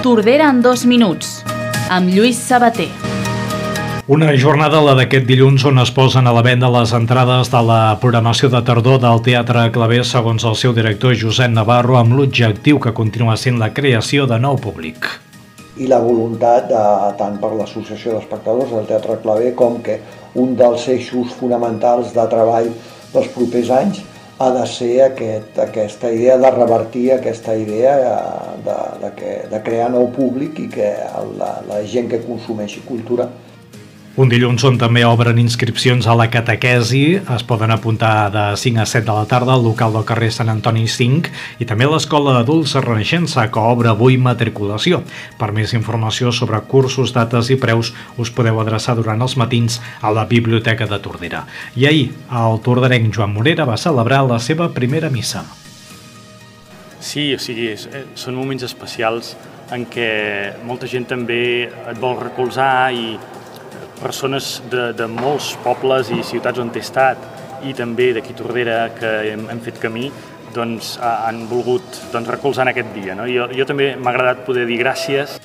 Tordera en dos minuts, amb Lluís Sabater. Una jornada, la d'aquest dilluns, on es posen a la venda les entrades de la programació de tardor del Teatre Claver, segons el seu director Josep Navarro, amb l'objectiu que continua sent la creació de nou públic. I la voluntat, de, tant per l'Associació d'Espectadors del Teatre Claver, com que un dels eixos fonamentals de treball dels propers anys ha de ser aquest, aquesta idea de revertir aquesta idea eh, de, de, que, de crear nou públic i que la, la gent que consumeixi cultura un dilluns on també obren inscripcions a la catequesi, es poden apuntar de 5 a 7 de la tarda al local del carrer Sant Antoni 5 i també a l'Escola d'Adults Renaixença, que obre avui matriculació. Per més informació sobre cursos, dates i preus, us podeu adreçar durant els matins a la Biblioteca de Tordera. I ahir, el tordarenc Joan Morera va celebrar la seva primera missa. Sí, o sigui, eh, són moments especials en què molta gent també et vol recolzar i persones de, de molts pobles i ciutats on he estat i també d'aquí Tordera que hem, hem fet camí doncs, han volgut doncs, recolzar en aquest dia. No? Jo, jo també m'ha agradat poder dir gràcies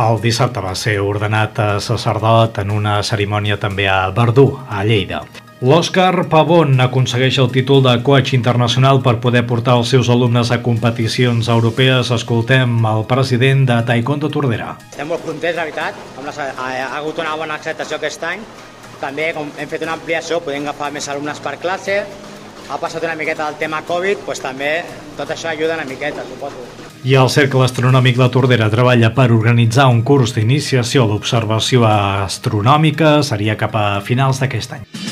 el dissabte va ser ordenat a sacerdot en una cerimònia també a Verdú, a Lleida. L'Òscar Pavón aconsegueix el títol de coach internacional per poder portar els seus alumnes a competicions europees. Escoltem el president de Taekwondo Tordera. Estem molt contents, la veritat. Ha hagut una bona acceptació aquest any. També com hem fet una ampliació, podem agafar més alumnes per classe. Ha passat una miqueta del tema Covid, doncs també tot això ajuda una miqueta, suposo. I el Cercle Astronòmic de Tordera treballa per organitzar un curs d'iniciació a l'observació astronòmica. Seria cap a finals d'aquest any.